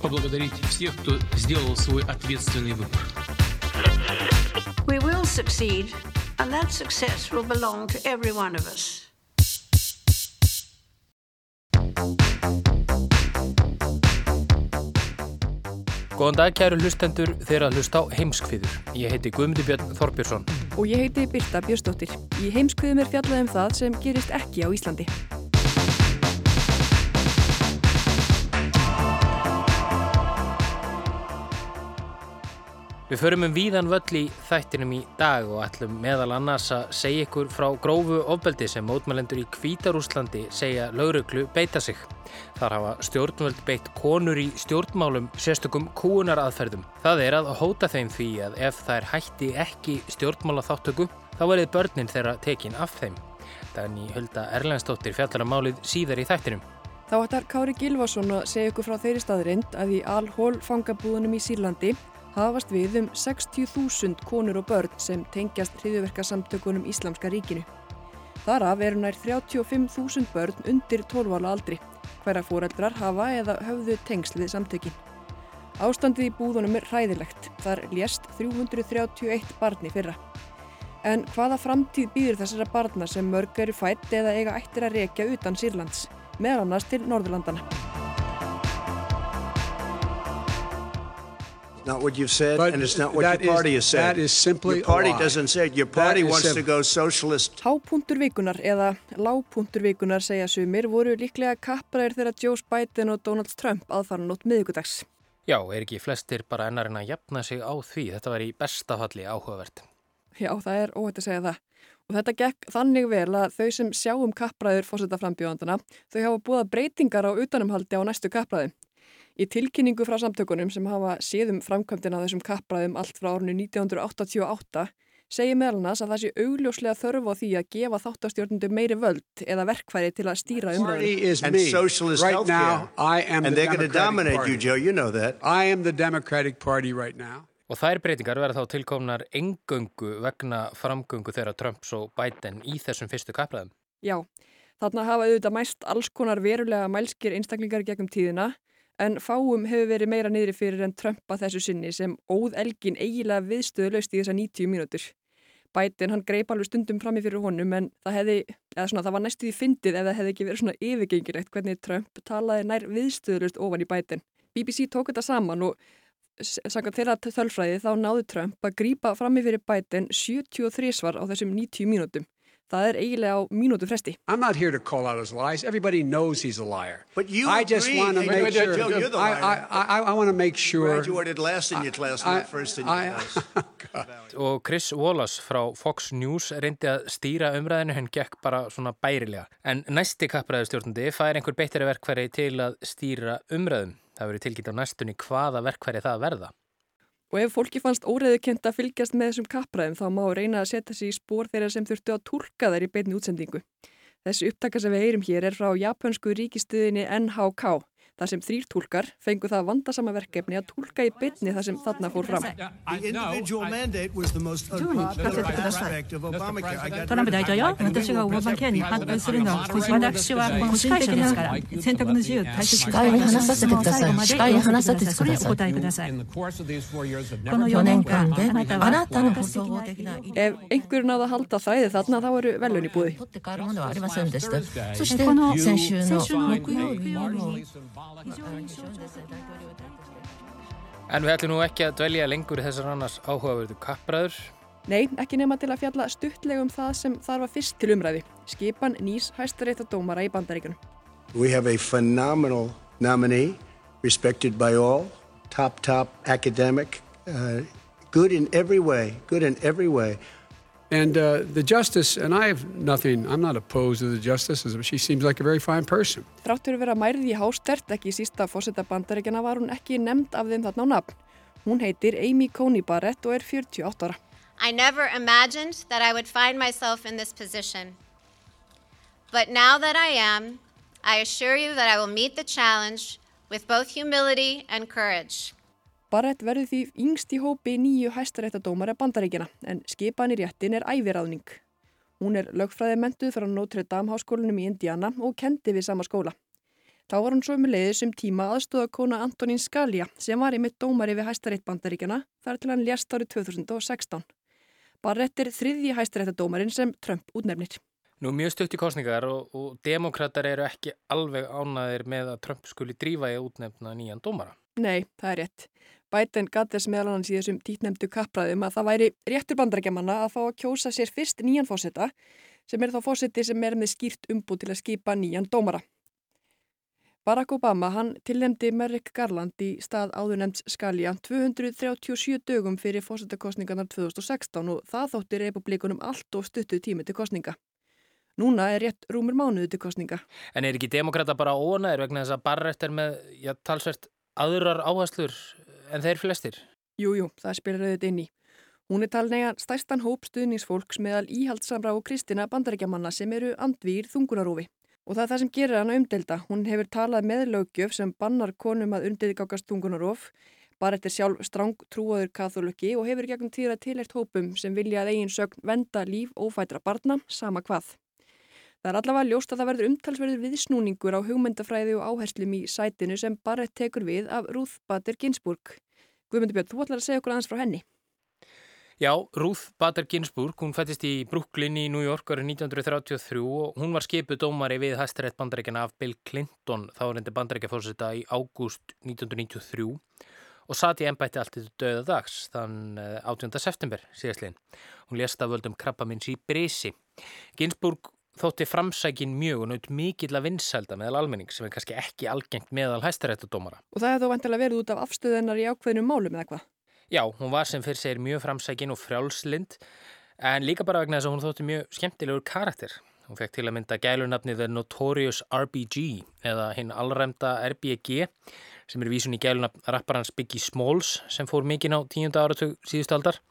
поблагодарить всех, кто сделал свой ответственный выбор. We will succeed, and that success will belong to every one of us. Góðan dag kæru hlustendur þeirra hlust á heimskviður. Ég heiti Guðmundur Björn Þorbjörnsson. Og ég heiti Birta Björnsdóttir. Í heimskviðum er fjallað um það sem gerist ekki á Íslandi. Við förum um víðan völl í þættinum í dag og ætlum meðal annars að segja ykkur frá grófu ofbeldi sem mótmælendur í Kvítarúslandi segja lauruglu beita sig. Þar hafa stjórnvöld beitt konur í stjórnmálum sérstökum kúunaraðferðum. Það er að hóta þeim því að ef þær hætti ekki stjórnmálaþáttöku þá verið börnin þeirra tekin af þeim. Dagni Hulda Erlendstóttir fjallar að um síðar í þættinum. Þá ættar Kári Gilvason að segja ykkur frá þeirri staðrind að í Al-Hól fangabúðunum í Sýrlandi hafast við um 60.000 konur og börn sem tengjast hriðuverkasamtökunum Íslamska ríkinu. Þaraf eru nær 35.000 börn undir 12 ála aldri, hverja fóreldrar hafa eða höfðu tengsl við samtökin. Ástandið í búðunum er hræðilegt, þar lést 331 barni fyrra. En hvaða framtíð býður þessara barna sem mörg eru fætt eða eiga ættir að rekja utan Sýrlands, meðal annars til Norðurlandana? Not what you've said, but and it's not what your party is, has said. That is simply your party a doesn't say it. Your party wants to go socialist. Hápunktur vikunar eða lágpunktur vikunar segja sumir voru líklega kappræðir þegar Joe Biden og Donald Trump aðfara nótt miðugudags. Já, er ekki flestir bara ennarinn að jafna sig á því? Þetta var í bestafalli áhugavert. Já, það er óhætt að segja það. Og þetta gekk þannig vel að þau sem sjáum kappræður fórsetta frambjóðandana, þau hafa búið breytingar á utanumhaldi á næstu kappræði. Í tilkynningu frá samtökunum sem hafa séðum framkvæmdina þessum kappræðum allt frá árinu 1988 segir meðalans að það sé augljóslega þörfu á því að gefa þáttastjórnundu meiri völd eða verkfæri til að stýra umræðinu. And socialist right healthcare. now, I am and the they're going to Democratic dominate Party. you, Joe. You know that. I am the Democratic Party right now. Og þær breytingar verða þá tilkomnar engöngu vegna framgöngu þeirra Trumps og Biden í þessum fyrstu kappræðum. Já, þarna hafa auðvitað mæst alls konar verulega mælskir einstaklingar gegnum tíðina en fáum hefur verið meira niðri fyrir en Trumpa þessu sinni sem óð elgin eiginlega viðstöðulegst í þessa 90 mínútur. Biden hann greip alveg stundum fram í fyrir honum en það hefði, eða svona það var næstuði fyndið ef það hefði ekki verið svona yfirgengilegt hvernig Trump talaði nær viðstöðulegst ofan í Biden. BBC tók þetta saman og Sannkvæmt þeirra þölfræði þá náðu Trump að grípa fram í fyrir Biden 73 svar á þessum 90 mínútum. Það er eiginlega á mínútu fresti. I'm not here to call out his lies. Everybody knows he's a liar. But you I just want to make sure. Joe, you're the I, liar. I, I, I want to make sure. Graduated last in your class, I- not first in your I- class. Og Chris Wallace frá Fox News reyndi að stýra umræðinu, henn gekk bara svona bærilega. En næsti kappræðustjórnandi fær einhver beittari verkfæri til að stýra umræðum. Það verið tilkynnt á næstunni hvaða verkfæri það verða. Og ef fólki fannst óreðukent að fylgjast með þessum kappræðum þá má reyna að setja sig í spór þeirra sem þurftu að tólka þær í beinni útsendingu. Þessi upptaka sem við heyrum hér er frá japansku ríkistuðinni NHK þar sem þrýr tólkar fengu það vandasama verkefni að tólka í bytni þar sem þarna fór fram. Ef einhver náða að halda þræði þarna þá eru velun í búi. En við ætlum nú ekki að dvelja lengur í þessar annars áhugaverðu kappræður. Nei, ekki nema til að fjalla stuttlegum það sem þar var fyrst til umræði. Skipan Nýs hæstarétta dómara í bandaríkunum. We have a phenomenal nominee, respected by all, top, top academic, uh, good in every way, good in every way. And uh, the justice, and I have nothing, I'm not opposed to the justice. She seems like a very fine person. Þráttur að vera mærið í hástert, ekki sísta fósetta bandaríkjana, var hún ekki nefnd af þeim þarna á nafn. Hún heitir Amy Coney Barrett og er 48 ára. I never imagined that I would find myself in this position. But now that I am, I assure you that I will meet the challenge with both humility and courage. Barrett verður því yngst í hópi nýju hæstaréttadómara bandaríkjana en skipan í réttin er æviráðning. Hún er lögfræði mentuð frá Notre Dame háskólinum í Indiana og kendi við sama skóla. Þá var hún svo með leiðis um tíma aðstóða kona Antonín Scalia sem var í mitt dómari við hæstarétt bandaríkjana þar til hann lést árið 2016. Barrett er þriðji hæstaréttadómarin sem Trump útnefnir. Nú mjög stutt í kostningar og, og demokrater eru ekki alveg ánaðir með að Trump skuli drífa í útnefna nýjan dómara. Nei, það er rétt. Biden gatt þess meðal hans í þessum títnemdu kappræðum að það væri réttur bandarækjamanna að fá að kjósa sér fyrst nýjan fósetta sem er þá fósetti sem er með skýrt umbúð til að skipa nýjan dómara. Barack Obama hann tilnemdi Merrick Garland í stað áðurnemds Skalja 237 dögum fyrir fósettakostningarnar 2016 og það þótti republikunum allt og stuttu tími til kostninga. Núna er rétt rúmur mánuðu til kostninga. En er ekki demokrata bara óanæður vegna þess að Barrett er með já, talsvert aðrar áherslur en þeir flestir? Jújú, jú, það spilir auðvitað inn í. Hún er talin eiga stærstan hóp stuðningsfólks meðal íhaldsamra og kristina bandarækjamanna sem eru andvýr þungunarófi. Og það er það sem gerir hana umdelda. Hún hefur talað með lögjöf sem bannar konum að undiðgákast þungunaróf. Bara eftir sjálf stráng trúaður katholöki og hefur gegnum tíra tilert hópum sem vilja að eigin sögn venda líf ófætra barna, sama hvað. Það er allavega ljóst að það verður umtalsverður viðsnúningur á hugmyndafræði og áherslum í sætinu sem Barrett tekur við af Ruth Bader Ginsburg. Guðmundur Björn, þú ætlar að segja okkur aðeins frá henni. Já, Ruth Bader Ginsburg, hún fættist í Brooklyn í New York árið 1933 og hún var skipuð dómari við hæstarétt bandarækjana af Bill Clinton, þá reyndi bandarækjafórseta í ágúst 1993 og satt í ennbætti allt til döða dags, þann 18. Eh, september síðastlegin. Hún lést af völdum krabbamins í Brisi. Ginsburg þótti framsækin mjög og naut mikill að vinsælda meðal almenning sem er kannski ekki algengt meðal hæstaréttadómara. Og það hefði þó vantilega verið út af afstöðunar í ákveðnum málum eða hvað? Já, hún var sem fyrir segir mjög framsækin og frjálslind en líka bara vegna þess að hún þótti mjög skemmtilegur karakter. Hún fekk til að mynda gælunafnið The Notorious RBG eða hinn allræmda RBG sem er vísun í gælunafn rapparans Biggie Smalls sem fór mikinn á tíunda áratug síðustu aldar.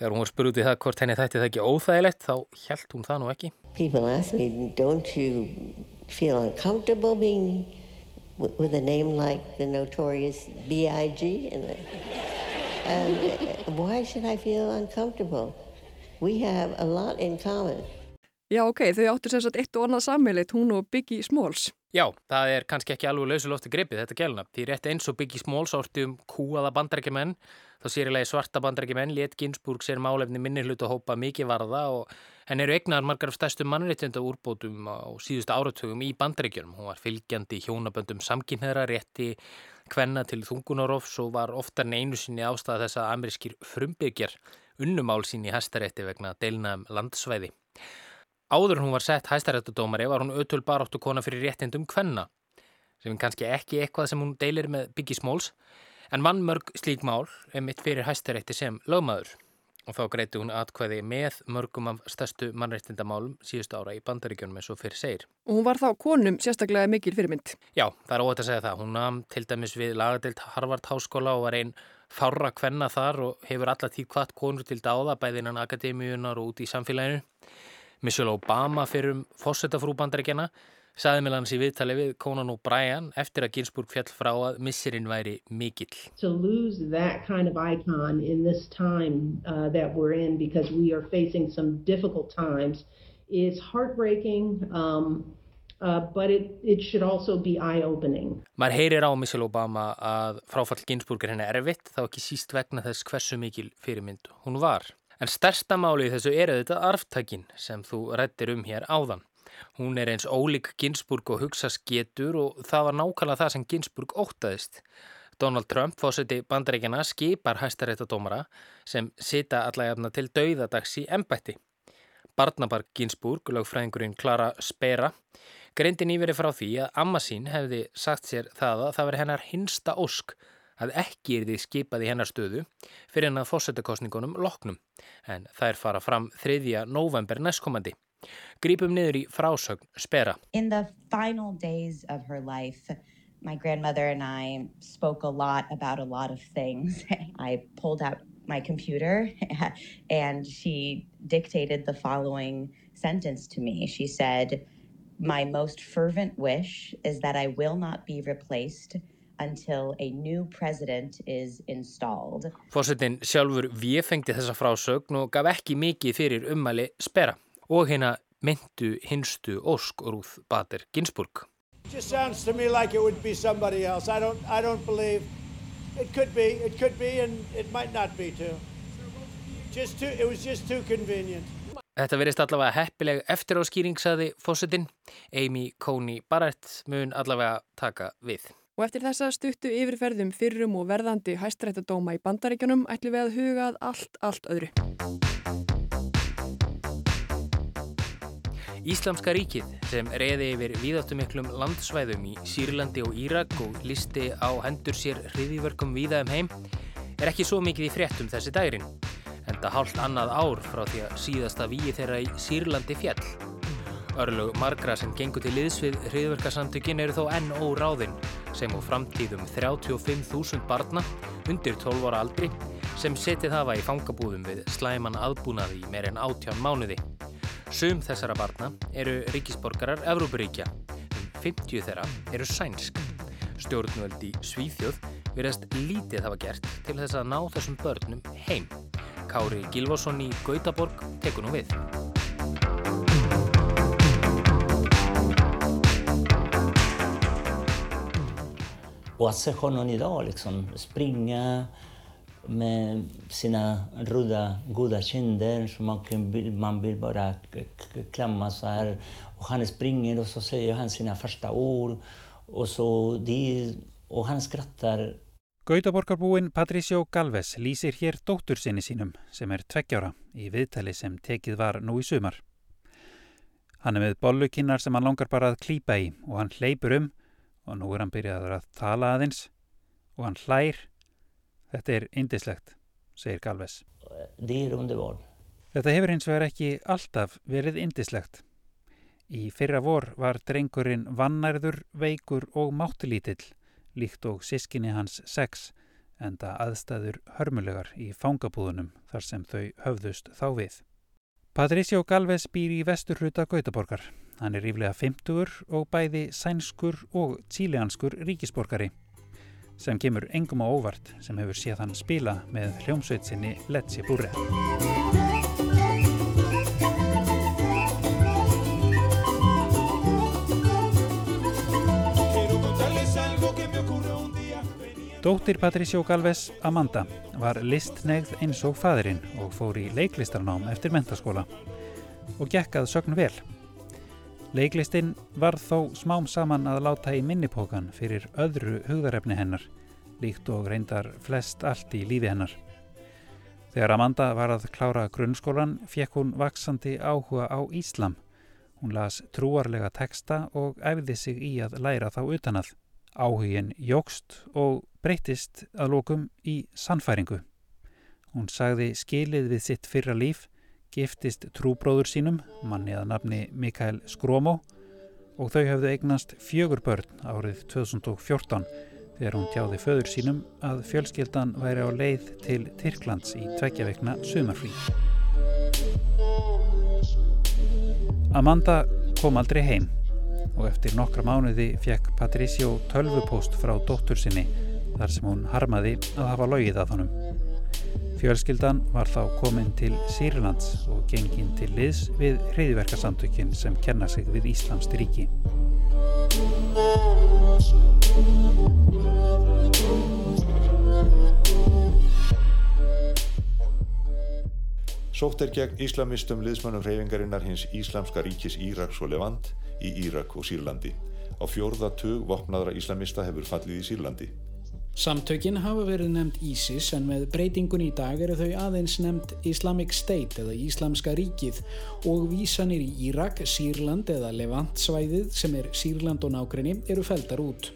Þegar hún var spurð út í það hvort henni þætti það ekki óþægilegt þá held hún það nú ekki. People ask me, don't you feel uncomfortable being with a name like the notorious B.I.G.? And, and why should I feel uncomfortable? We have a lot in common. Já, ok, þau áttu sem sagt eitt og annað sammeilitt, hún og Biggie Smalls. Já, það er kannski ekki alveg lausulofti grepið þetta gæluna. Því rétt eins og Biggie Smalls ártu um kúaða bandarækjumenn Þá sérilegi svarta bandarækjumenn létt Ginsburg sér málefni minni hlut að hópa mikið varða og henn eru egnar margar af stærstu mannréttinda úrbótum á síðustu áratugum í bandarækjunum. Hún var fylgjandi hjónaböndum samkynneðra rétti hvenna til þungunarofs og var oftar en einu sinni ástæða þess að amerískir frumbyggjar unnumál sín í hæstarétti vegna deilnaðum landsvæði. Áður hún var sett hæstaréttudómari var hún ötul baráttu kona fyrir réttindum hvenna sem kannski ekki eitthvað sem hún deilir með Biggie Smalls en vann mörg slík mál er mitt fyrir hæstarétti sem lögmaður og þá greiti hún atkvæði með mörgum af stærstu mannreittindamálum síðust ára í bandaríkjunum eins og fyrir segir. Og hún var þá konum sérstaklega mikil fyrirmynd? Já, það er óhætt að segja það. Hún nam til dæmis við lagadeilt Harvard Háskóla og var einn fára kvenna þar og hefur alla tíð hvart konur til dáða bæðinan akademíunar og út í samfélaginu. Michelle Obama fyrir um fósettafrú bandaríkjana saði með hans í viðtali við Conan O'Brien eftir að Ginsburg fjall frá að missirinn væri mikill. To lose that kind of icon in this time uh, that we're in because we are facing some difficult times is heartbreaking um, uh, but it, it should also be eye-opening. Mar heyrir á Michelle Obama að fráfall Ginsburg er henni erfitt þá ekki síst vegna þess hversu mikil fyrirmynd hún var. En stærsta máli í þessu er þetta arftakinn sem þú rættir um hér áðan. Hún er eins ólík Ginsburg og hugsast getur og það var nákvæmlega það sem Ginsburg ótaðist. Donald Trump, fósiti bandaríkjana, skipar hæstaréttadómara sem sita allavega til dauðadags í embætti. Barnabark Ginsburg, lögfræðingurinn Klara Spera, greindi nýveri frá því að amma sín hefði sagt sér það að það veri hennar hinsta ósk að ekki er því skipað í hennar stöðu fyrir hennar fósettakostningunum loknum en er fara fram 3. november næstkomandi. Grípum niður í frásögn Spera. In the final days of her life, My grandmother and I spoke a lot about a lot of things. I pulled out my computer and she dictated the following sentence to me. She said, My most fervent wish is that I will not be replaced until a new president is installed. Fósettin sjálfur viðfengdi þessa frásögn og gaf ekki mikið fyrir ummæli spera og hérna myndu hinstu Ósk Rúð Bader Ginsburg. It just sounds to me like it would be somebody else. I don't, I don't believe it could be. It could be, and it might not be too. Just too. It was just too convenient. Þetta verist allavega heppileg eftir á skýring, saði fósettin. Amy Coney Barrett mun allavega taka við. Og eftir þessa stuttu yfirferðum fyrrum og verðandi hæstrættadóma í bandaríkjunum ætlum við að huga að allt, allt öðru. Íslamska ríkið sem reyði yfir víðáttumiklum landsvæðum í Sýrlandi og Írak og listi á hendur sér hriðiverkum víða um heim er ekki svo mikið í fréttum þessi dærin. Enda hálft annað ár frá því að síðasta víi þeirra í Sýrlandi fjall. Örlög margra sem gengur til liðs við hriðverkasamtökin eru þó enn óráðinn sem á framtíðum 35.000 barna undir 12 ára aldri sem setið hafa í fangabúðum við slæman aðbúnaði í meirinn átján mánuði. Sum þessara barna eru ríkisborgarar Evrópuríkja, um 50 þeirra eru sænsk. Stjórnvöld í Svíþjóð verðast lítið hafa gert til þess að ná þessum börnum heim. Kári Gilvason í Gautaborg tekur nú við. Och att se honom idag liksom springa med sina röda goda kinder så man, kan, man vill bara klämma så här. Och han springer och så säger han sina första ord och, så det, och han skrattar. Gautaborgarbúin Patricio Galvez lýsir hér dóttur sinni sínum sem er tveggjára í viðtali sem tekið var nú í sumar. Hann er með bollukinnar sem hann langar bara að klýpa í og hann hleypur um og nú er hann byrjaður að tala aðeins og hann hlær Þetta er indislegt, segir Galvez. Þetta hefur hins vegar ekki alltaf verið indislegt. Í fyrra vor var drengurinn vannærður, veikur og máttilítill, líkt og sískinni hans sex, enda aðstæður hörmulegar í fangabúðunum þar sem þau höfðust þá við. Patricio Galvez býr í vestur hluta Gautaborgar. Hann er ríflega 50 og bæði sænskur og tílianskur ríkisborgari sem kemur engum á óvart sem hefur séð hann spila með hljómsveitsinni Letzi Burre. Dóttir Patricio Galvez, Amanda, var listnegð eins og fadurinn og fór í leiklistarnám eftir mentaskóla og gekkað sögn vel. Leiklistinn var þó smám saman að láta í minnipókan fyrir öðru hugðarefni hennar, líkt og reyndar flest allt í lífi hennar. Þegar Amanda var að klára grunnskólan fekk hún vaksandi áhuga á Íslam. Hún las trúarlega teksta og æfði sig í að læra þá utanað. Áhugin jógst og breytist að lókum í sannfæringu. Hún sagði skilið við sitt fyrra líf giftist trúbróður sínum, manni að nafni Mikael Skrómo og þau höfðu eignast fjögur börn árið 2014 þegar hún tjáði föður sínum að fjölskyldan væri á leið til Tyrklands í tveggjaveikna sumarfrí. Amanda kom aldrei heim og eftir nokkra mánuði fekk Patricio tölvupost frá dóttur sinni þar sem hún harmaði að hafa logið að honum. Fjölskyldan var þá komin til Sýrlands og gengin til liðs við hriðverkasamtökin sem kenna sig við Íslamst ríki. Sótt er gegn íslamistum liðsmannum hreyfingarinnar hins Íslamska ríkis Íraks og Levant í Írak og Sýrlandi. Á fjórða tug vopnaðra íslamista hefur fallið í Sýrlandi. Samtökin hafa verið nefnd ISIS en með breytingun í dag eru þau aðeins nefnd Islamic State eða Íslamska ríkið og vísanir í Írak, Sýrland eða Levant svæðið sem er Sýrland og nákrenni eru feldar út.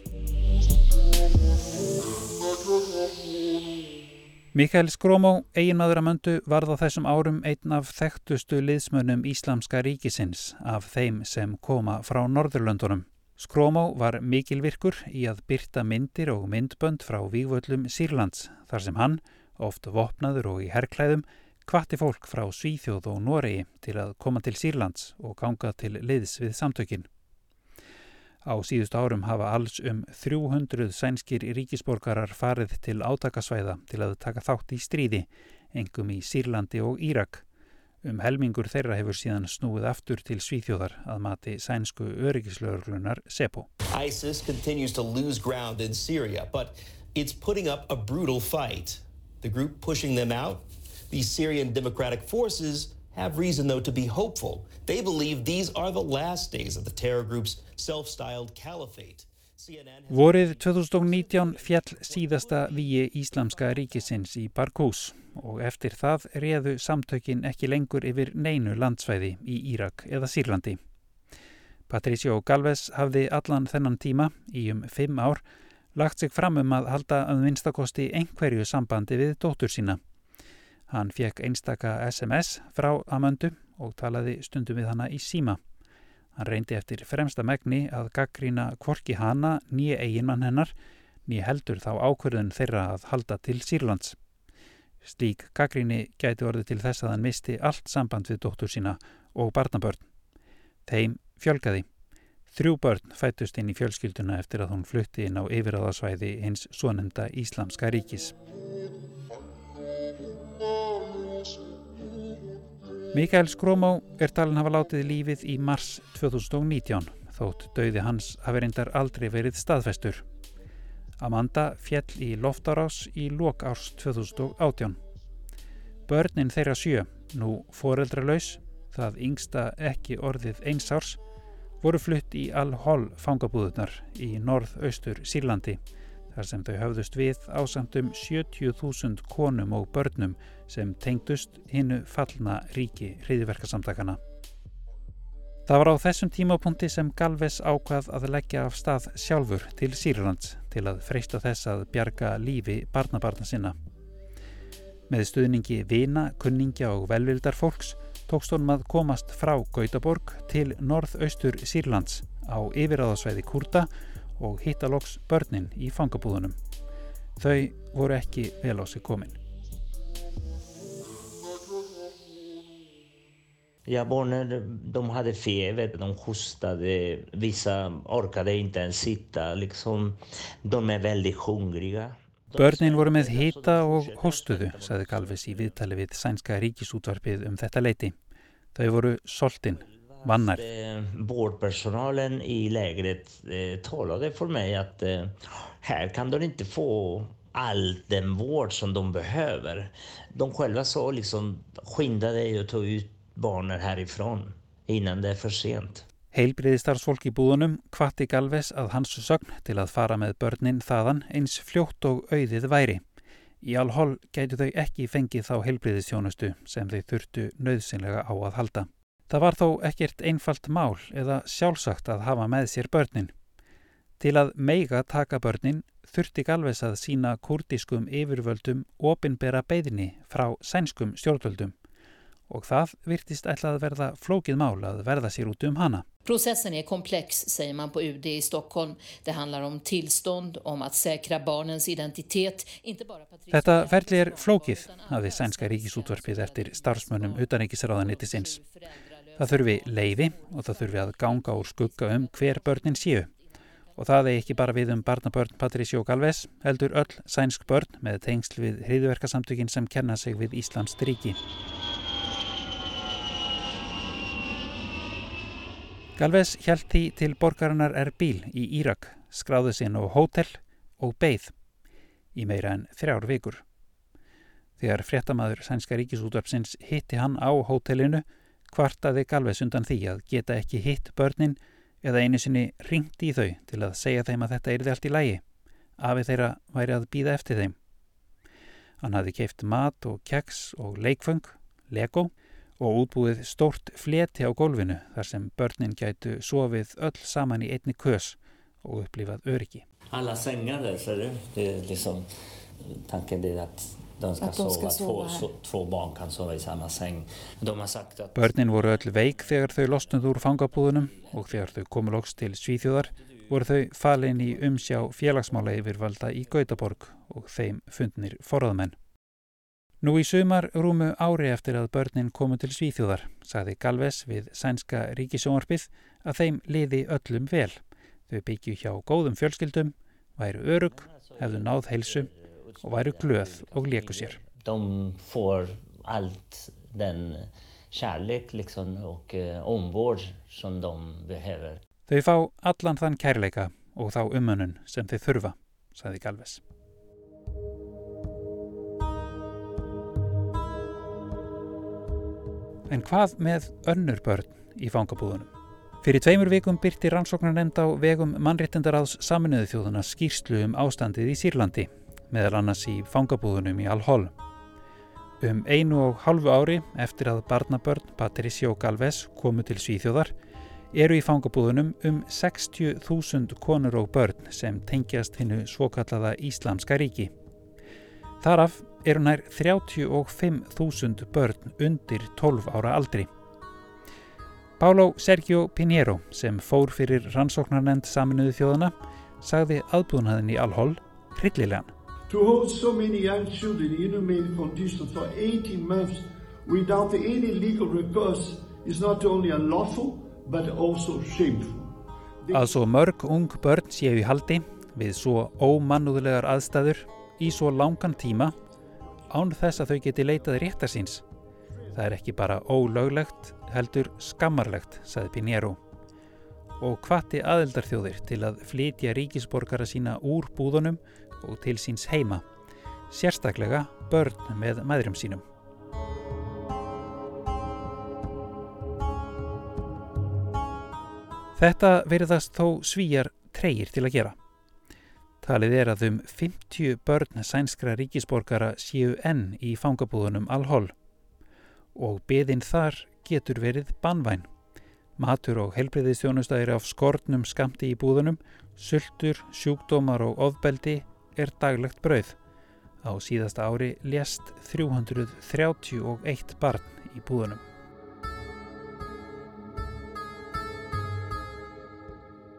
Mikael Skrómó, eiginmaður að möndu, varð á þessum árum einn af þekktustu liðsmönnum Íslamska ríkisins af þeim sem koma frá Norðurlöndunum. Skrómó var mikilvirkur í að byrta myndir og myndbönd frá vývöllum Sýrlands þar sem hann, oft vopnaður og í herrklæðum, kvatti fólk frá Svíþjóð og Noregi til að koma til Sýrlands og ganga til liðs við samtökin. Á síðust árum hafa alls um 300 sænskir ríkisborgarar farið til átakasvæða til að taka þátt í stríði, engum í Sýrlandi og Írak. Um helmingur þeirra hefur síðan snúið aftur til Svíþjóðar að mati sænsku öryggislaugurlunar SEPO. ISIS continues to lose ground in Syria, but it's putting up a brutal fight. The group pushing them out, the Syrian Democratic Forces, have reason though to be hopeful. They believe these are the last days of the terror group's self-styled caliphate. Vorið 2019 fjall síðasta víi Íslamska ríkisins í Barkús og eftir það réðu samtökin ekki lengur yfir neinu landsvæði í Írak eða Sýrlandi. Patricio Galvez hafði allan þennan tíma í um fimm ár lagt sig fram um að halda að vinstakosti einhverju sambandi við dóttur sína. Hann fekk einstaka SMS frá Amöndu og talaði stundum við hana í síma. Hann reyndi eftir fremsta megni að gaggrína kvorki hana nýja eiginmann hennar, nýja heldur þá ákverðun þeirra að halda til Sýrlands. Slík gaggríni gæti orðið til þess að hann misti allt samband við dóttur sína og barnabörn. Þeim fjölgaði. Þrjú börn fættust inn í fjölskylduna eftir að hún flutti inn á yfirraðasvæði hins svonenda Íslamska ríkis. Mikael Skrómá er talin hafa látið lífið í mars 2019 þótt dauði hans hafi reyndar aldrei verið staðfestur. Amanda fjell í loftarás í lok árs 2018. Börnin þeirra sjö, nú foreldralaus, það yngsta ekki orðið eins árs, voru flutt í Al-Hol fangabúðunar í norð-austur Sýrlandi þar sem þau höfðust við ásamtum 70.000 konum og börnum sem tengdust hinnu fallna ríki hriðiverkasamtakana. Það var á þessum tímapunkti sem Galvez ákvað að leggja af stað sjálfur til Sýrlands til að freista þess að bjarga lífi barnabarna sinna. Með stuðningi vina, kunningja og velvildar fólks tókst honum að komast frá Gautaborg til norðaustur Sýrlands á yfiráðasvæði Kurta og hitta loks börnin í fangabúðunum. Þau voru ekki vel á sig komin. Ja, barnen de hade feber, de hostade, vissa orkade inte ens sitta. Liksom, de är väldigt hungriga. Börnin voru með hita og hóstuðu, saði Galvis í viðtali við sænska ríkisútvarpið um þetta leiti. Þau voru soltin, vannar. Vårdpersonalen i lägret eh, talade för mig att eh, här kan de inte få all den vård som de behöver. De själva sa liksom skynda dig och ta ut barnen härifrån innan det är för sent. Heilbriðistarsfólk í búðunum kvatti Galves að hans sögn til að fara með börnin þaðan eins fljótt og auðið væri. Í alhól gætu þau ekki fengið þá heilbriðistjónustu sem þau þurftu nöðsynlega á að halda. Það var þó ekkert einfalt mál eða sjálfsagt að hafa með sér börnin. Til að meiga taka börnin þurfti Galves að sína kurdiskum yfirvöldum opinbera beðinni frá sænskum stjórnvöldum og það virtist ætlað að verða flókið mál að verða sér út um hana. Processen är komplex, säger man på UD i Stockholm. Det handlar om tillstånd, om att säkra barnens identitet. Bara Þetta ferli er flókið, hafði sænska ríkisútvarpið eftir starfsmönnum utanríkisráðanittisins. Það þurfi leiði og það þurfi að ganga úr skugga um hver börnin séu. Og það er ekki bara við um barnabörn Patricio Galvez, heldur öll sænsk börn með tengsl við hriðverkasamtökin sem kenna sig við Íslands ríki. Galvez hjælt því til borgarinnar Erbil í Írak, skráði sinn á hótel og beigð í meira en þrjár vikur. Þegar fréttamaður sænska ríkisútvarpsins hitti hann á hótelinu, kvartaði Galvez undan því að geta ekki hitt börnin eða einu sinni ringt í þau til að segja þeim að þetta erði allt í lægi, afið þeirra væri að býða eftir þeim. Hann hafði keift mat og keks og leikföng, Lego, og útbúið stórt fleti á gólfinu þar sem börnin gætu sofið öll saman í einni kös og upplifað öryggi. Alla sängar där, ser du? Det är liksom, tanken är att de ska, sova, två, två barn kan sova í sama seng. De har sagt að... Börnin voru öll veik þegar þau losnuð úr fangabúðunum og þegar þau komu loks til Svíþjóðar voru þau falin í umsjá félagsmála yfirvalda í Gautaborg og þeim fundnir forðamenn. Nú í sumar rúmu ári eftir að börnin komu til Svíþjóðar, sagði Galves við sænska ríkisjónarpið að þeim liði öllum vel. Þau byggju hjá góðum fjölskyldum, væru örug, hefðu náð heilsu og væru glöð og leku sér. De får allt den kärlek liksom och uh, omvård som de behöver. Þau fá allan þann kærleika og þá umönnun sem þau þurfa, saði Galves. En hvað með önnur börn í fangabúðunum? Fyrir tveimur vikum byrti rannsóknar nefnd á vegum mannréttindaráðs saminuðu þjóðuna skýrslu um ástandið í Sýrlandi meðal annars í fangabúðunum í Al-Hol. Um einu og halvu ári eftir að barnabörn Patricio Galvez komu til Svíþjóðar eru í fangabúðunum um 60.000 konur og börn sem tengjast hinnu svokallaða Íslamska ríki. Þaraf eru nær 35.000 börn undir 12 ára aldri. Pálo Sergio Pinheiro sem fór fyrir rannsóknarnend saminuðu þjóðana sagði aðbúðnaðin í Al-Hol hryllilegan. To hold so many young children in inhumane conditions for 18 months without any legal recourse is not only unlawful but also shameful. Að svo mörg ung börn séu í haldi við svo ómannúðulegar aðstæður í svo langan tíma án þess að þau geti leitað réttar síns. Það er ekki bara ólöglegt, heldur skammarlegt, saði Pinheiro. Og hvati aðeldarþjóðir til að flytja ríkisborgara sína úr búðunum og til síns heima, sérstaklega börn með maðurum sínum. Þetta veriðast þó svíjar treyir til að gera. Talið er að um 50 börn sænskra ríkisborgara séu enn í fangabúðunum alhól og beðinn þar getur verið banvæn. Matur og helbriðistjónustæðir af skortnum skamti í búðunum, sultur, sjúkdómar og ofbeldi er daglegt brauð. Á síðasta ári lést 331 barn í búðunum.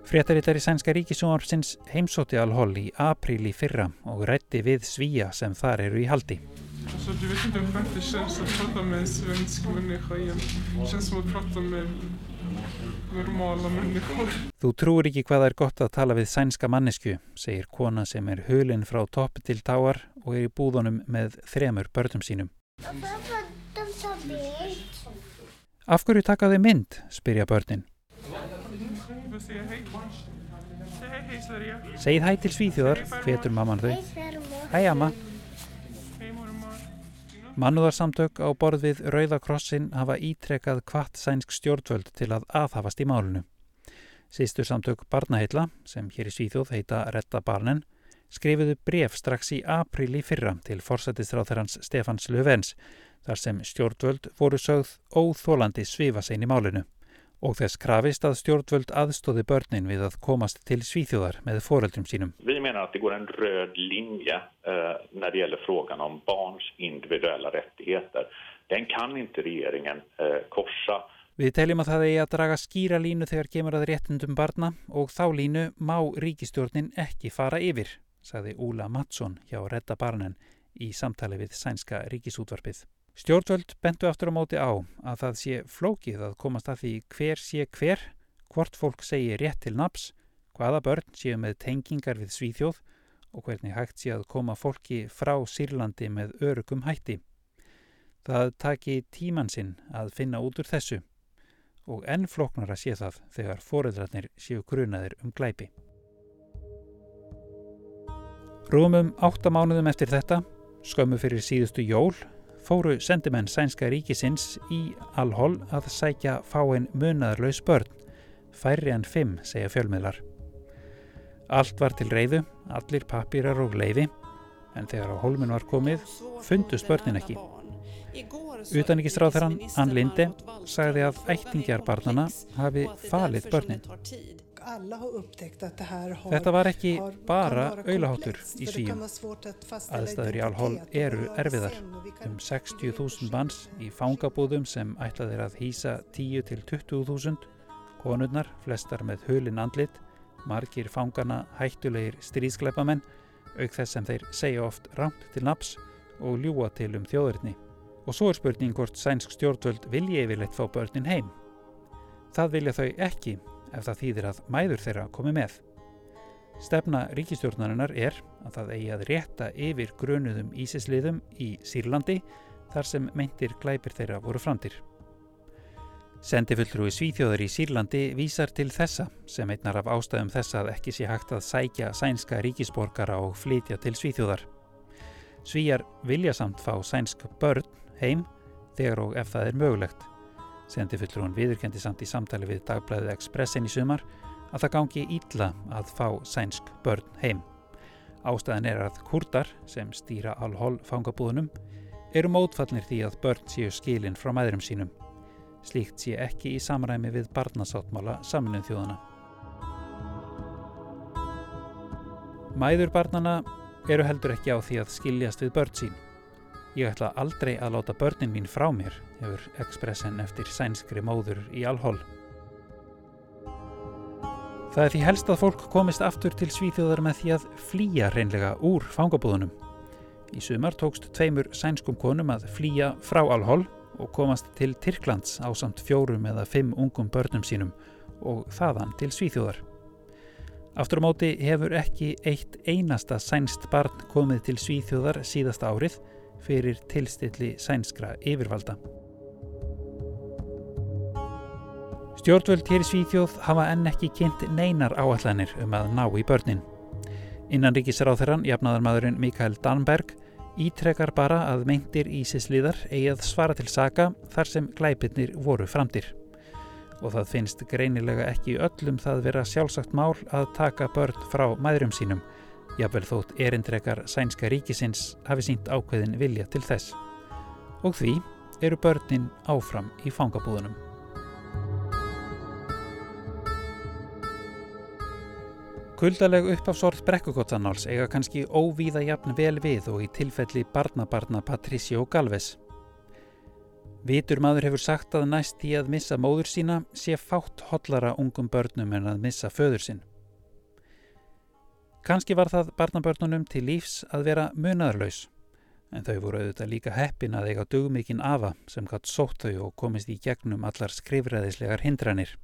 Fréttarittari Sænska ríkisjónarpsins heimsóti alhól í apríl í fyrra og rætti við svíja sem þar eru í haldi. Vet inte hur skönt det känns att prata en svensk igen. Det känns som att prata människor. Þú trúir ekki hvað það er gott að tala við sænska mannesku, segir kona sem er hulinn frá topp til táar og er í búðunum með þremur börnum sínum. Af hverju taka þau mynd, spyrja börnin. Segið hæ til Svíþjóðar, hvetur mamman þau. Hæ amma. Mannúðarsamtök á borð við Rauðakrossin hafa ítrekað kvart sænsk stjórnvöld til að aðhafast í málunu. Sýstur samtök Barnaheitla, sem hér í Svíþjóð heita Retta Barnen, skrifuðu bref strax í april í fyrra til forsættistráþarans Stefans Löfvens, þar sem stjórnvöld voru sögð óþólandi svifa sein í málinu og þess krafist að stjórnvöld aðstóði börnin við að komast til Svíþjóðar með foreldrum sínum. Vi menar att det går en röd linje uh, när det gäller frågan om barns individuella rättigheter. Den kan inte regeringen uh, korsa. Við teljum að það eigi að draga skýra línu þegar kemur að réttundum barna og þá línu má ríkistjórnin ekki fara yfir, sagði Úla Mattsson hjá Redda Barnen í samtali við Sænska ríkisútvarpið. Stjórnvöld bentu aftur á móti á að það sé flókið að komast að því hver sé hver, hvort fólk segi rétt til naps, hvaða börn séu með tengingar við svíþjóð og hvernig hægt sé að koma fólki frá Sýrlandi með örugum hætti. Það taki tíman sinn að finna út úr þessu og enn flóknar að sé það þegar foreldrarnir séu grunaðir um glæpi. Rúmum áttamánuðum eftir þetta, skömmu fyrir síðustu jól, fóru sendimenn sænska ríkisins í Al-Hol að sækja fáinn munaðarlaus börn, færri en fimm, segja fjölmiðlar. Allt var til reyðu, allir papýrar og leiði, en þegar á holmin var komið, fundust börnin ekki. Utanikistráðarann Ann Linde sagði að ættingjar barnana hafi falið börnin. Þetta var ekki bara auðlaháttur í svíum. Aðstæður í Al-Hol eru erfiðar. Um 60.000 manns í fangabúðum sem ætlaðir að hýsa 10-20.000, konurnar, flestar með hulin andlit, margir fangana hættulegir stríðskleipamenn, auk þess sem þeir segja oft ramt til naps og ljúa til um þjóðurni. Og svo er spurning hvort sænsk stjórnvöld vilji yfirleitt fá börnin heim. Það vilja þau ekki ef það þýðir að mæður þeirra komi með. Stefna ríkistjórnarinnar er að það eigi að rétta yfir grunuðum ísisliðum í Sýrlandi þar sem meintir glæpir þeirra voru framtir. Sendifulltrúi Svíþjóður í Sýrlandi vísar til þessa sem einnar af ástæðum þessa að ekki sé hægt að sækja sænska ríkisborgara og flytja til Svíþjóðar. Svíjar vilja samt fá sænsk börn heim þegar og ef það er mögulegt. Sendifulltrúin viðurkendi samt í samtali við dagblæðið Expressin í sumar að það gangi ítla að fá sænsk börn heim. Ástæðan er að kurdar sem stýra al-hol fangabúðunum eru mótfallnir því að börn séu skilin frá mæðurum sínum. Slíkt sé ekki í samræmi við barnasáttmála saminuð þjóðana. Mæður barnana eru heldur ekki á því að skiljast við börn sín. Ég ætla aldrei að láta börnin mín frá mér, hefur Expressen eftir sænskri móður í alhól. Það er því helst að fólk komist aftur til svíþjóðar með því að flýja reynlega úr fangabúðunum. Í sumar tókst tveimur sænskum konum að flýja frá alhól og komast til Tyrklands á samt fjórum eða fimm ungum börnum sínum og þaðan til svíþjóðar. Aftur á móti hefur ekki eitt einasta sænst barn komið til svíþjóðar síðasta árið fyrir tilstilli sænskra yfirvalda. Stjórnvöld hér í Svíþjóð hafa enn ekki kynnt neinar áallanir um að ná í börnin. Innan ríkisráþurann, jafnaðarmadurinn Mikael Danberg, ítrekar bara að meintir Ísisliðar eigi að svara til saka þar sem glæpirnir voru framtir. Og það finnst greinilega ekki öllum það vera sjálfsagt mál að taka börn frá mæðurum sínum jafnvel þótt erindrekar sænska ríkisins hafi sínt ákveðin vilja til þess. Og því eru börnin áfram í fangabúðunum. Kuldaleg uppafsorð brekkugotsanáls eiga kannski óvíða jafn vel við og í tilfelli barnabarna Patricio Galvez. Vitur maður hefur sagt að næst í að missa móður sína sé fátt hotlara ungum börnum en að missa föður sinn. Kanski var það barnabörnunum til lífs að vera munaðarlaus, en þau voru auðvitað líka heppin að eiga dugmikinn afa sem gatt sótt þau og komist í gegnum allar skrifræðislegar hindranir.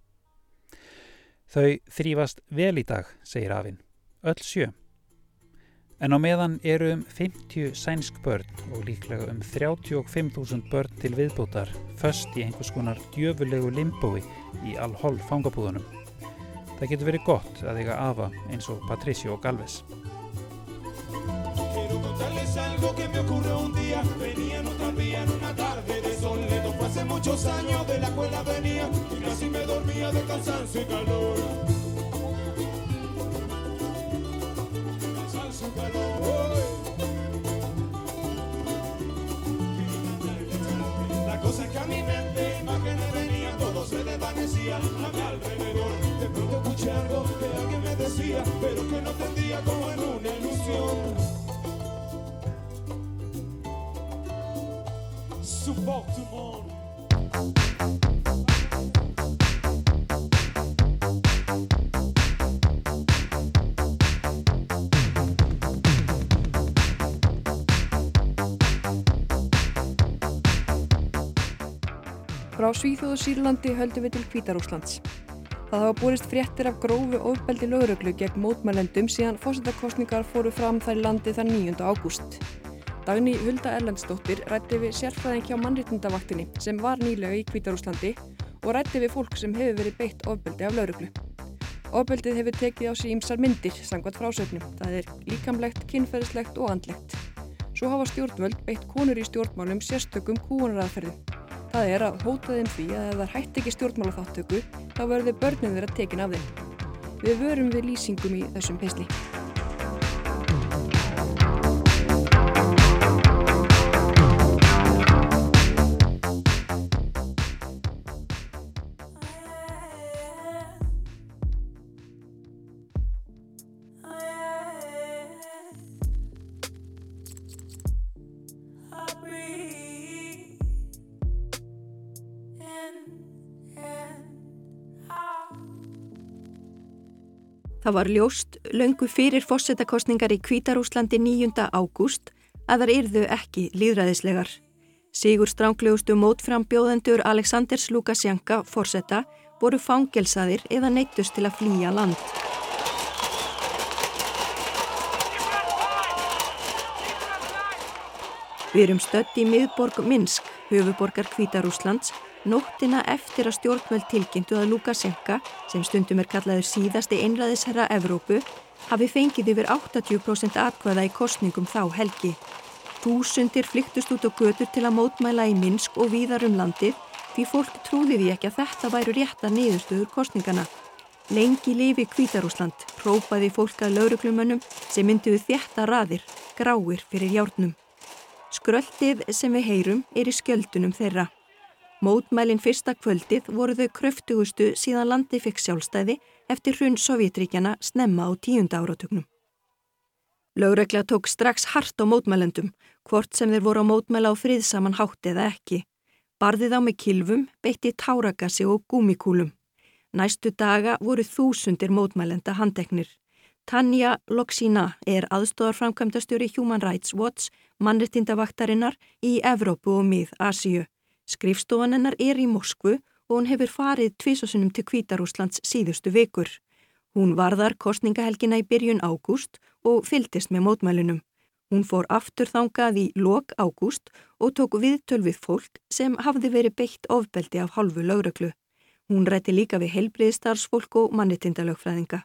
Þau þrýfast vel í dag, segir afinn, öll sjö. En á meðan eru um 50 sænsk börn og líklega um 35.000 börn til viðbútar föst í einhvers konar djöfulegu limbói í al-hol fangabúðunum. Það getur verið gott að eiga afa eins og Patricio Galvez. De cansancio y calor. Cansancio y calor La cosa es que a mi mente imágenes venían Todo se desvanecía a mi alrededor. De pronto escuché algo que alguien me decía Pero que no entendía como en una ilusión. Supporte tout le. Frá Svíþjóðu Sýrlandi höldum við til Kvítarúslands. Það hafa búrist fréttir af grófu ofbeldi lögreglu gegn mótmælendum síðan fósittakostningar fóru fram þær landi þann 9. ágúst. Dagný Hulda Erlendsdóttir rætti við sérfræðing hjá mannrittindavaktinni sem var nýlega í Kvítarúslandi og rætti við fólk sem hefur verið beitt ofbeldi af lauruglu. Ofbeldið hefur tekið á sig ímsar myndir, sangvat frásögnum. Það er líkamlegt, kynferðislegt og andlegt. Svo hafa stjórnvöld beitt konur í stjórnmálum sérstökum kúunaraðferðum. Það er að hóta þeim því að ef það hætti ekki stjórnmálaþáttöku þá verður börnin þeirra tekin af þeim. Við vörum við lýsingum í þessum pesli. Það var ljóst löngu fyrir fósettakostningar í Kvítarúslandi 9. ágúst að þar yrðu ekki líðræðislegar. Sigur stránglegustu mótframbjóðendur Aleksandrs Lukasjanka fórsetta voru fangelsaðir eða neittust til að flýja land. Við erum stött í miðborg Minsk, höfuborgar Kvítarúslands, nóttina eftir að stjórnvöld tilkynntu að Lukasjenka, sem stundum er kallaður síðasti einræðisherra Evrópu, hafi fengið yfir 80% atkvæða í kostningum þá helgi. Þúsundir flyktust út á götur til að mótmæla í Minsk og víðar um landið því fólk trúði því ekki að þetta væru rétta niðurstöður kostningana. Lengi lifi Kvítarúsland, própaði fólk að lauruglumönnum sem mynduðu þjætta raðir, gráir fyrir hjárnum. Skröldið sem við heyrum er í skjöldunum þeirra. Mótmælin fyrsta kvöldið voru þau kröftugustu síðan landi fikk sjálfstæði eftir hrun Sovjetríkjana snemma á tíunda áratögnum. Lögregla tók strax hart á mótmælendum, hvort sem þeir voru á mótmæla á friðsaman hátt eða ekki. Barðið á með kilvum, beitti táragassi og gúmikúlum. Næstu daga voru þúsundir mótmælenda handeknir. Tanja Loksina er aðstóðarframkvæmdastjóri Human Rights Watch mannrettindavaktarinnar í Evrópu og mið-Asíu. Skrifstofan hennar er í Moskvu og hún hefur farið tvísasunum til Kvítarúslands síðustu vikur. Hún varðar kostningahelgina í byrjun ágúst og fyldist með mótmælunum. Hún fór aftur þangað í lok ágúst og tók viðtöl við fólk sem hafði verið beitt ofbeldi af halvu lögröklu. Hún rætti líka við helbriðstarfsfólk og mannitindalögfræðinga.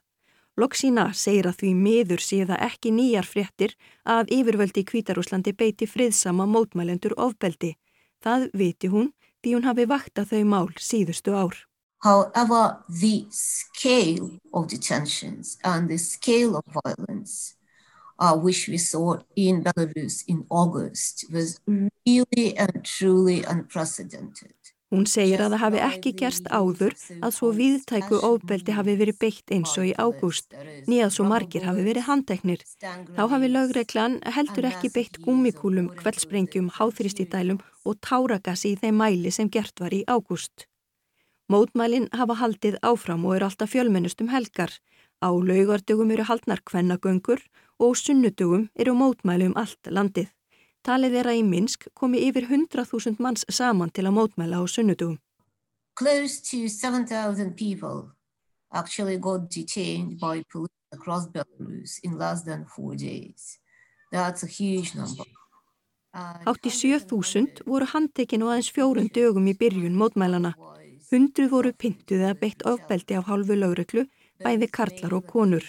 Loksína segir að því miður séða ekki nýjar fréttir að yfirvöldi í Kvítarúslandi beiti friðsama mótmælendur ofbeldi. Það viti hún því hún hafi vakta þau mál síðustu ár. However, the scale of the tensions and the scale of violence uh, which we saw in Belarus in August was really and truly unprecedented. Hún segir að það hafi ekki gerst áður að svo viðtæku ofbeldi hafi verið beitt eins og í ágúst, nýjað svo margir hafi verið handeknir. Þá hafi lögreglan heldur ekki beitt gummikúlum, kveldsprengjum, háþristidælum og táragassi í þeim mæli sem gert var í ágúst. Mótmælin hafa haldið áfram og eru alltaf fjölmennustum helgar. Á laugardögum eru haldnar kvennagöngur og sunnudögum eru mótmæli um allt landið. Talið er að í Minsk komi yfir 100.000 manns saman til að mótmæla á sunnudugum. Close to 7,000 people actually got detained by police across Belarus in less than four days. That's a huge number. Hátt í 7.000 voru handtekinn og aðeins fjórun dögum í byrjun mótmælana. Hundru voru pintuð eða beitt ofbeldi af hálfu lögreglu, bæði karlar og konur.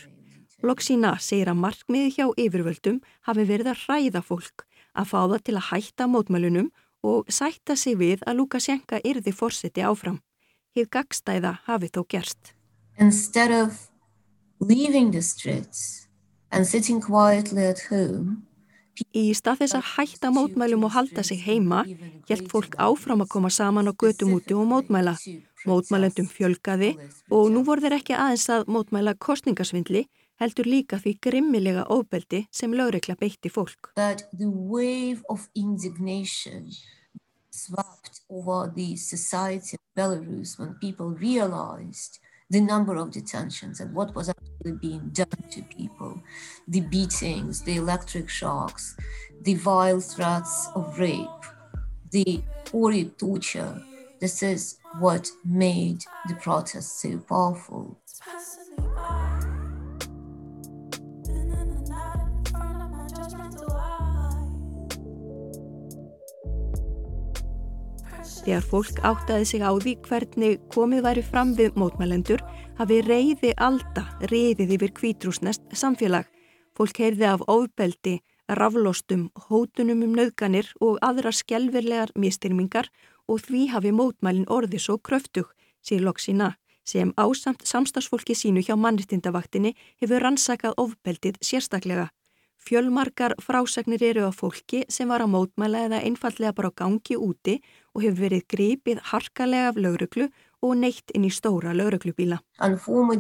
Loksína segir að markmiði hjá yfirvöldum hafi verið að hræða fólk að fá það til að hætta mótmælunum og sætta sig við að Lukasjenka yrði fórseti áfram. Hið gagstæða hafi þó gerst. Instead of leaving the streets and sitting quietly at home Í stað þess að hætta mótmælum og halda sig heima, hjælt fólk áfram að koma saman á götum úti og mótmæla. Mótmælendum fjölgaði og nú voru þeir ekki aðeins að mótmæla kostningasvindli, heldur líka því grimmilega ofbeldi sem lögregla beitti fólk. That the wave of indignation swept over the society of Belarus when people realized the number of detentions and what was actually being done to people, the beatings, the electric shocks, the vile threats of rape, the horrid torture. This is what made the protests so powerful. Þegar fólk áttaði sig á því hvernig komið væri fram við mótmælendur hafi reyði alda reyðið yfir kvítrúsnest samfélag. Fólk heyrði af ofbeldi, raflostum, hótunum um nöðganir og aðra skjelverlegar mistyrmingar og því hafi mótmælin orði svo kröftug, sér Loksina, sem ásamt samstagsfólki sínu hjá mannriktindavaktinni hefur rannsakað ofbeldið sérstaklega. Fjölmarkar frásagnir eru á fólki sem var að mótmæla eða einfallega bara gangi úti og hefur verið gripið harkalega af lauruglu og neitt inn í stóra lauruglubíla. And former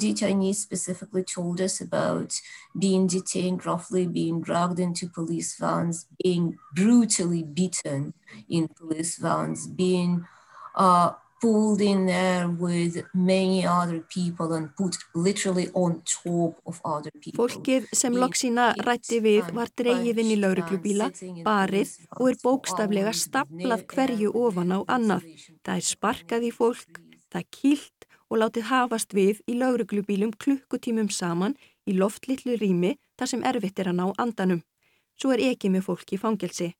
pulled in there with many other people and put literally on top of other people. Fólkið sem Loksína rætti við var dreigið inn í lauruglubíla, barið og er bókstaflega staflað hverju ofan á annað. Það er sparkað í fólk, það er kýlt og látið hafast við í lauruglubílum klukkutímum saman í loftlitlu rými þar sem erfitt er að ná andanum. Svo er ekki með fólk í fangelsi.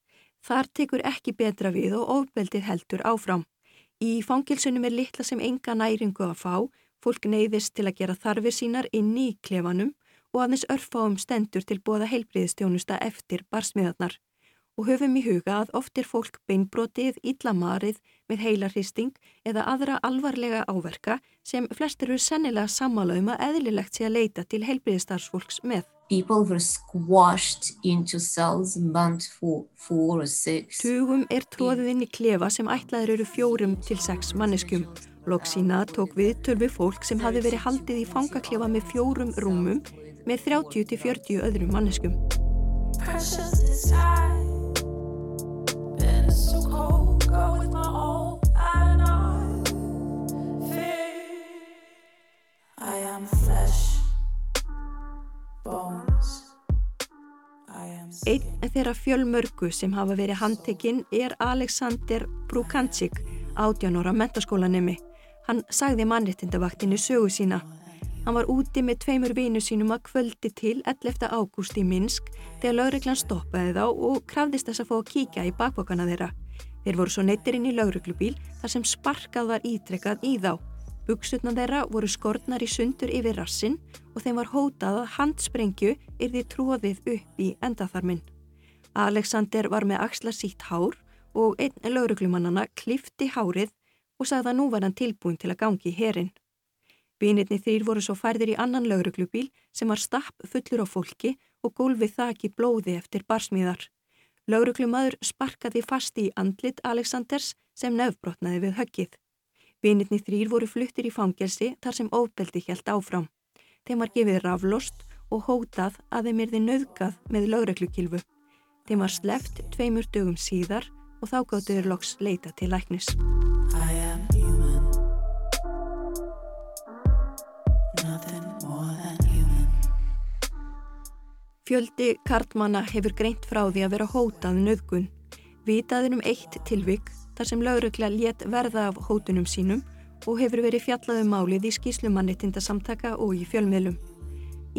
Þar tekur ekki betra við og ofbeldið heldur áfram. Í fangilsunum er litla sem enga næringu að fá, fólk neyðist til að gera þarfir sínar inni í klefanum og aðeins örfáum stendur til bóða heilbriðstjónusta eftir barsmiðarnar. Og höfum í huga að oft er fólk beinbrotið, illamarið með heilarhristing eða aðra alvarlega áverka sem flestir eru sennilega sammála um að eðlilegt sé að leita til heilbriðstarfsfólks með. People were squashed into cells meant for four or six. Tugum er tróðið inn í klefa sem ætlaður eru fjórum til sex manneskjum. Loksína tók við törfi fólk sem hafi verið haldið í fangaklefa með fjórum rúmum með 30 til 40 öðrum manneskjum. Einn þeirra fjölmörgu sem hafa verið handtekinn er Alexander Brukancic, 18 ára mentaskólanemi. Hann sagði mannréttindavaktinu sögu sína. Hann var úti með tveimur vinu sínum að kvöldi til 11. ágúst í Minsk þegar lauruglan stoppaði þá og krafðist þess að fá að kíkja í bakbókana þeirra. Þeir voru svo neittir inn í lauruglubíl þar sem sparkað var ítrekkað í þá. Buksutna þeirra voru skortnar í sundur yfir rassin og þeim var hótað að handsprengju yrði tróðið upp í endaþarminn. Alexander var með axla sítt hár og einn lauruglumannana klifti hárið og sagði að nú var hann tilbúin til að gangi í herin. Vinirni þrýr voru svo færðir í annan lauruglubíl sem var stapp fullur á fólki og gólfið þakki blóði eftir barsmíðar. Lauruglumadur sparkaði fast í andlit Alexanders sem nefnbrotnaði við höggið. Vinirni þrýr voru fluttir í fangelsi þar sem óbeldi helt áfram. Þeim var gefið raflost og hótað að þeim erði nöðgað með lögreglukilfu. Þeim var sleft tveimur dögum síðar og þá gáttuður loks leita til læknis. Fjöldi kartmanna hefur greint frá því að vera hótað nöðgun. Vitaður um eitt tilvik þar sem laurugla létt verða af hótunum sínum og hefur verið fjallaðu um málið í skíslumannitindasamtaka og í fjölmiðlum.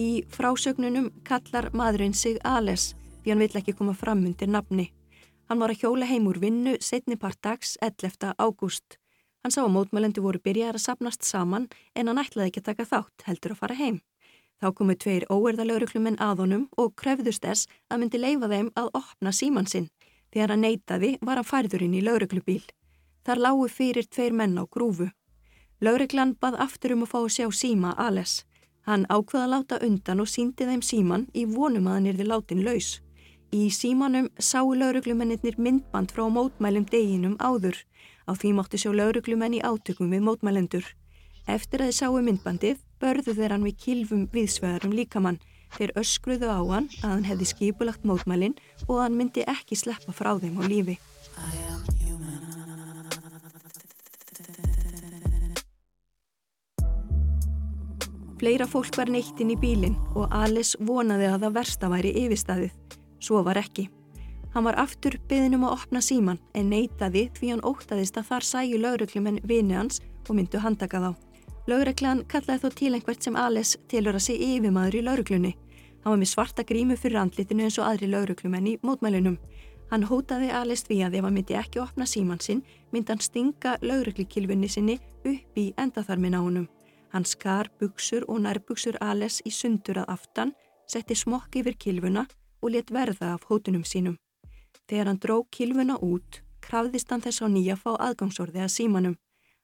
Í frásögnunum kallar maðurinn sig Ales því hann vill ekki koma fram undir nafni. Hann var að hjóla heim úr vinnu setni part dags 11. ágúst. Hann sá að mótmælendu voru byrjar að sapnast saman en hann ætlaði ekki að taka þátt heldur að fara heim. Þá komu tveir óerðalaurukluminn að honum og kröfðust þess að myndi leifa þeim að opna síman sinn Þegar hann neytaði var hann færðurinn í lauruglubíl. Þar lágu fyrir tveir menn á grúfu. Lauruglan bað aftur um að fá að sjá síma Ales. Hann ákvaða að láta undan og síndi þeim síman í vonum að hann erði látin laus. Í símanum sáu lauruglumennir myndband frá mótmælum deginum áður. Á því mótti sjá lauruglumenn í átökum við mótmælendur. Eftir að þið sáu myndbandið börðu þeir hann við kilvum viðsvegarum líkamann Þeir öskruðu á hann að hann hefði skipulagt mótmælinn og að hann myndi ekki sleppa frá þeim á lífi. Fleira fólk var neitt inn í bílinn og Alice vonaði að það versta væri yfirstaðið. Svo var ekki. Hann var aftur byðin um að opna síman en neitaði því hann óttaðist að þar sæju lauruglumenn vini hans og myndu handaka þá. Lauruglan kallaði þó til einhvert sem Alice tilur að sé yfirmaður í lauruglunni. Hann var með svarta grímu fyrir andlitinu eins og aðri lauruglumenn í mótmælunum. Hann hótaði Alice við að ef hann myndi ekki opna síman sinn, myndi hann stinga lauruglukilfunni sinni upp í endaþarmin á honum. Hann skar buksur og nærbuksur Alice í sundur að aftan, setti smokk yfir kilfuna og let verða af hótunum sínum. Þegar hann dró kilfuna út, krafðist hann þess á nýja fá aðgangsorði að símanum.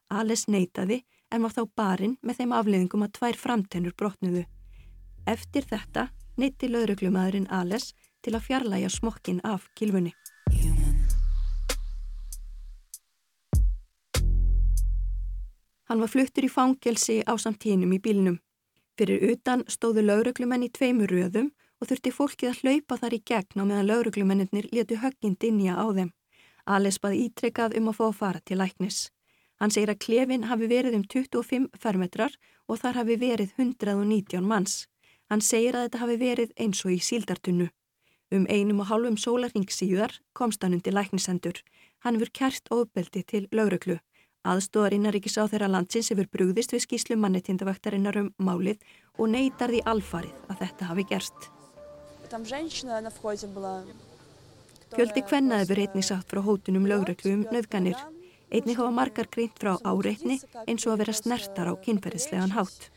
Alice neytaði en var þá barinn með þeim afleiðingum að tvær framtennur brotnuðu. Eftir þetta neytti lauruglumadurinn Ales til að fjarlæga smokkin af kilfunni. Hann var fluttur í fangelsi á samtínum í bílnum. Fyrir utan stóðu lauruglumenn í tveimur röðum og þurfti fólkið að hlaupa þar í gegn á meðan lauruglumennir letu högginn dinja á þeim. Ales baði ítrekkað um að fá að fara til læknis. Hann segir að klefin hafi verið um 25 fermetrar og þar hafi verið 119 manns. Hann segir að þetta hafi verið eins og í síldartunnu. Um einum og hálfum sólarning síðar komst hann undir læknisendur. Hann hefur kert ofbeldi til lauruglu. Aðstóðar innaríkis á þeirra landsins hefur brúðist við skýslu mannetindavaktarinnar um málið og neytar því alfarið að þetta hafi gerst. Fjöldi kvenna hefur einnig sagt frá hótunum lögreglu um nöðganir. Einnig hafa margar greint frá áreitni eins og að vera snertar á kynferðislegan hátt.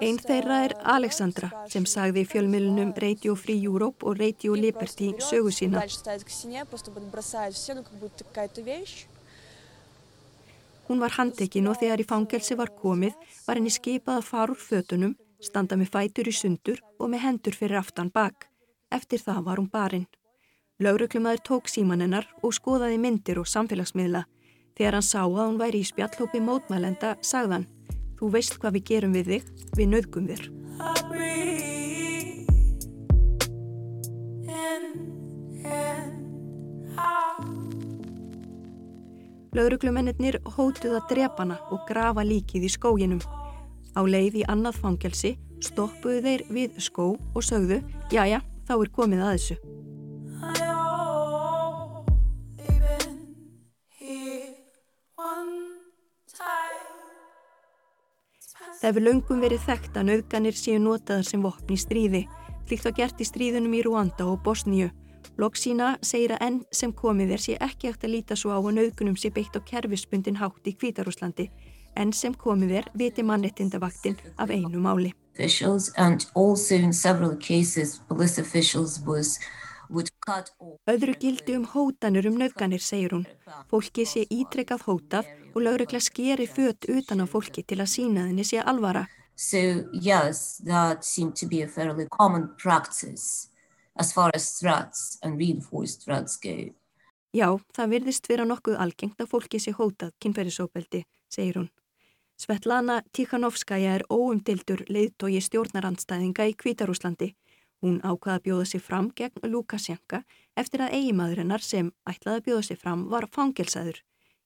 Einn þeirra er Alexandra sem sagði í fjölmilunum Radio Free Europe og Radio Liberty sögu sína. Hún var handekinn og þegar í fangelsi var komið var henni skipað að fara úr fötunum, standa með fætur í sundur og með hendur fyrir aftan bak. Eftir það var hún barinn. Lauröklumæður tók síman hennar og skoðaði myndir og samfélagsmiðla. Þegar hann sá að hún væri í spjallhópi mótmælenda, sagðan Þú veist hvað við gerum við þig, við nöðgum þér. Lauruglumennir hótuð að drepana og grafa líkið í skóginum. Á leið í annað fangelsi stoppuðu þeir við skó og sögðu, jájá, þá er komið að þessu. Það hefur löngum verið þekkt að nauðganir séu notaðar sem vopn í stríði, líkt á gert í stríðunum í Ruanda og Bosníu Loksína segir að enn sem komið er sé ekki eftir að líta svo á að nauðgunum sé beitt á kerfispundin hátt í Kvítarúslandi. Enn sem komið er viti mannrettindavaktin af einu máli. Öðru gildi um hótanur um nauðganir, segir hún. Fólki sé ítrekkað hótað og lögregla skeri fött utan á fólki til að sína þenni sé alvara. So yes, that seemed to be a fairly common practice as far as threats and reinforced threats go. Já, það virðist vera nokkuð algengt að fólki sé hótað kynferðisóbeldi, segir hún. Svetlana Tikhanovskaja er óumdildur leiðtógi stjórnarandstæðinga í Kvítarúslandi. Hún ákvaða að bjóða sig fram gegn Lukasjenka eftir að eigimadurinnar sem ætlaði að bjóða sig fram var fangelsaður.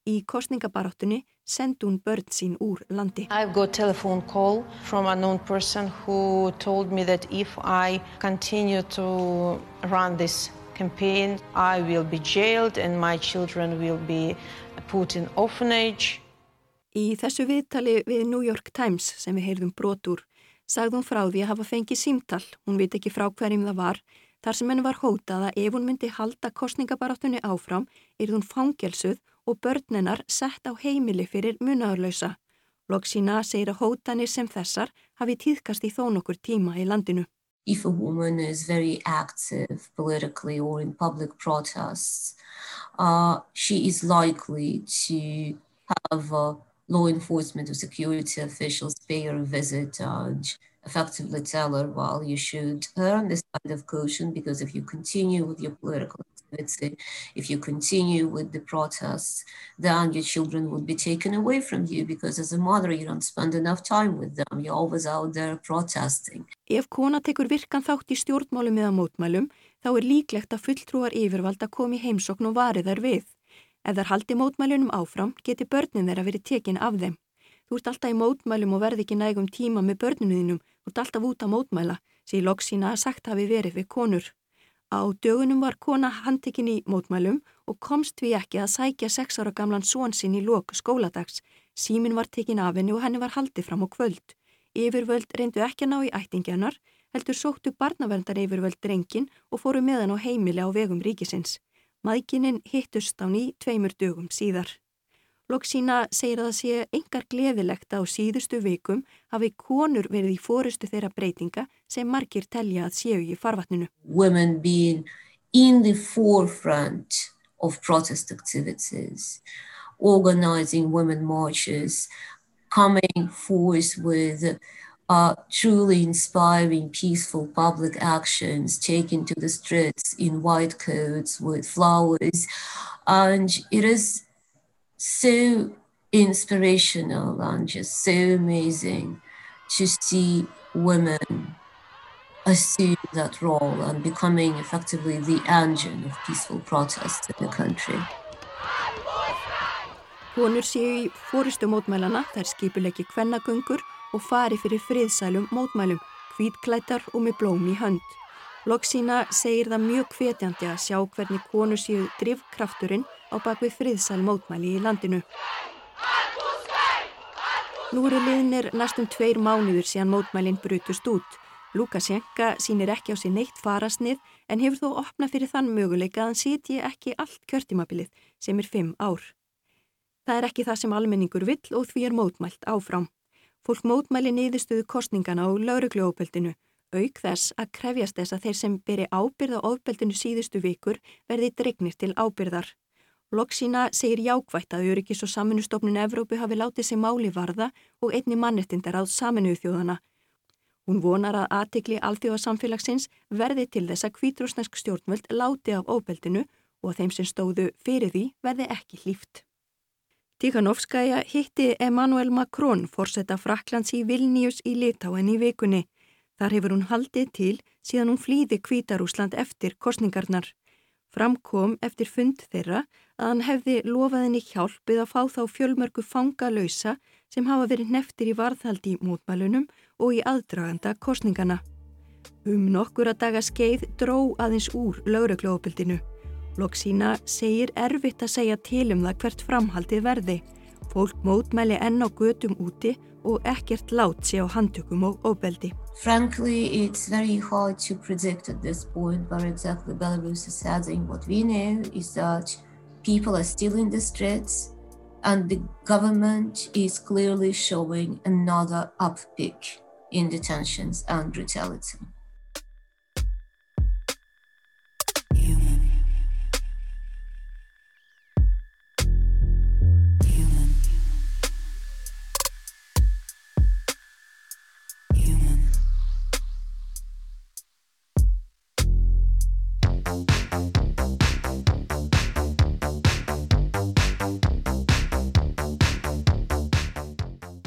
Í kostningabaráttunni sendi hún börn sín úr landi. I've got telephone call from a known person who told me that if I continue to run this campaign I will be jailed and my children will be put in orphanage. Í þessu viðtali við New York Times sem við heyrðum brotur sagði hún frá því að hafa fengið símtal, hún veit ekki frá hverjum það var, þar sem henni var hótað að ef hún myndi halda kostningabaráttunni áfram er hún fangelsuð og börninar sett á heimili fyrir munaðurlausa. Loksína segir að hótanir sem þessar hafi tíðkast í þó nokkur tíma í landinu. If a woman is very active politically or in public protests, uh, she is likely to have uh, law enforcement or security officials pay her a visit and effectively tell her, well, you should earn this kind of caution because if you continue with your political activity, if you continue with the protests, then your children would be taken away from you because as a mother you don't spend enough time with them. You're always out there protesting. Ef kona tekur virkan þátt í stjórnmálum eða mótmælum, þá er líklegt að fulltrúar yfirvalda komi heimsokn og vari þar við. Ef þar haldi mótmælunum áfram, geti börnin þeirra verið tekin af þeim. Þú ert alltaf í mótmælum og verð ekki nægum tíma með börninu þínum, þú ert alltaf út að mótmæla, sé loksína að sagt hafi verið við konur. Á dögunum var kona handekinn í mótmælum og komst við ekki að sækja sex ára gamlan són sinn í lok skóladags. Símin var tekinn af henni og henni var haldið fram á kvöld. Yfirvöld reyndu ekki að ná í ættingjanar, heldur sóttu barnaverndar yfirvöld drengin og fóru með hann á heimili á vegum ríkisins. Maðgininn hittust á ný tveimur dögum síðar. Loksína segir að það sé engar gleðilegt á síðustu vikum hafi konur verið í fórustu þeirra breytinga sem margir telja að séu í farvatninu. Women being in the forefront of protest activities, organizing women marches, coming forth with uh, truly inspiring peaceful public actions, taken to the streets in white coats with flowers. And it is so inspirational and just so amazing to see women assume that role and becoming effectively the engine of peaceful protest in the country. Konur séu í fóristu mótmælana þær skipulegi kvennagöngur og fari fyrir friðsælum mótmælum, hvítklætar og með blóm í hönd. Loksína segir það mjög hvetjandi að sjá hvernig konur séu drivkrafturinn á bakvið friðsæl mótmæli í landinu. Nú eru liðnir næstum tveir mánuður síðan mótmælinn brutust út. Lukasjenka sínir ekki á sér neitt farasnið en hefur þó opnað fyrir þann möguleika að hann sitji ekki allt kjörtimabilið sem er fimm ár. Það er ekki það sem almenningur vill og því er mótmælt áfram. Fólk mótmæli niðurstöðu kostningana og laurugluópeldinu, auk þess að krefjast þess að þeir sem beri ábyrð á ópeldinu síðustu vikur verði dregnir til ábyrðar. Loksína segir jákvætt að Öryggis og Saminustofnun Evrópu hafi látið sig máli varða og einni mannrettindar á saminuðu þjóðana. Hún vonar að aðtikli alþjóðasamfélagsins verði til þess að kvítrúsnesk stjórnvöld láti af ópeldinu og að þeim sem stóðu fyrir því verði ekki hlýft. Tikhanovskaja hitti Emmanuel Macron fórsetta Fraklands í Vilnius í Litáen í vikunni. Þar hefur hún haldið til síðan hún flýði Kvítarúsland eftir kostningarnar. Framkom eftir fund þeirra að hann hefði lofað henni hjálpið að fá þá fjölmörgu fangalöysa sem hafa verið neftir í varðhaldi í mótmælunum og í aðdraganda kostningana. Um nokkur að daga skeið dró aðeins úr lauraglóðbildinu. Loksína segir erfitt að segja til um það hvert framhaldið verði. Fólk mótmæli enn á götum úti og ekkert lát sé á handtökum og óbeldi. Frankly, it's very hard to predict at this point where exactly Belarus is heading. What we know is that people are still in the streets and the government is clearly showing another uptick in detentions and brutality.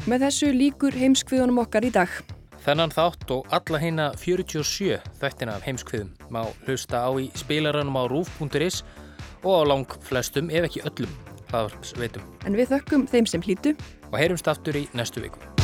Með þessu líkur heimskviðunum okkar í dag. Þennan þátt og alla heina 47 þættina af heimskviðum má hlusta á í spilaranum á rúf.is og á lang flestum ef ekki öllum hlaðvarpsveitum. En við þökkum þeim sem hlýtu og heyrumst aftur í næstu viku.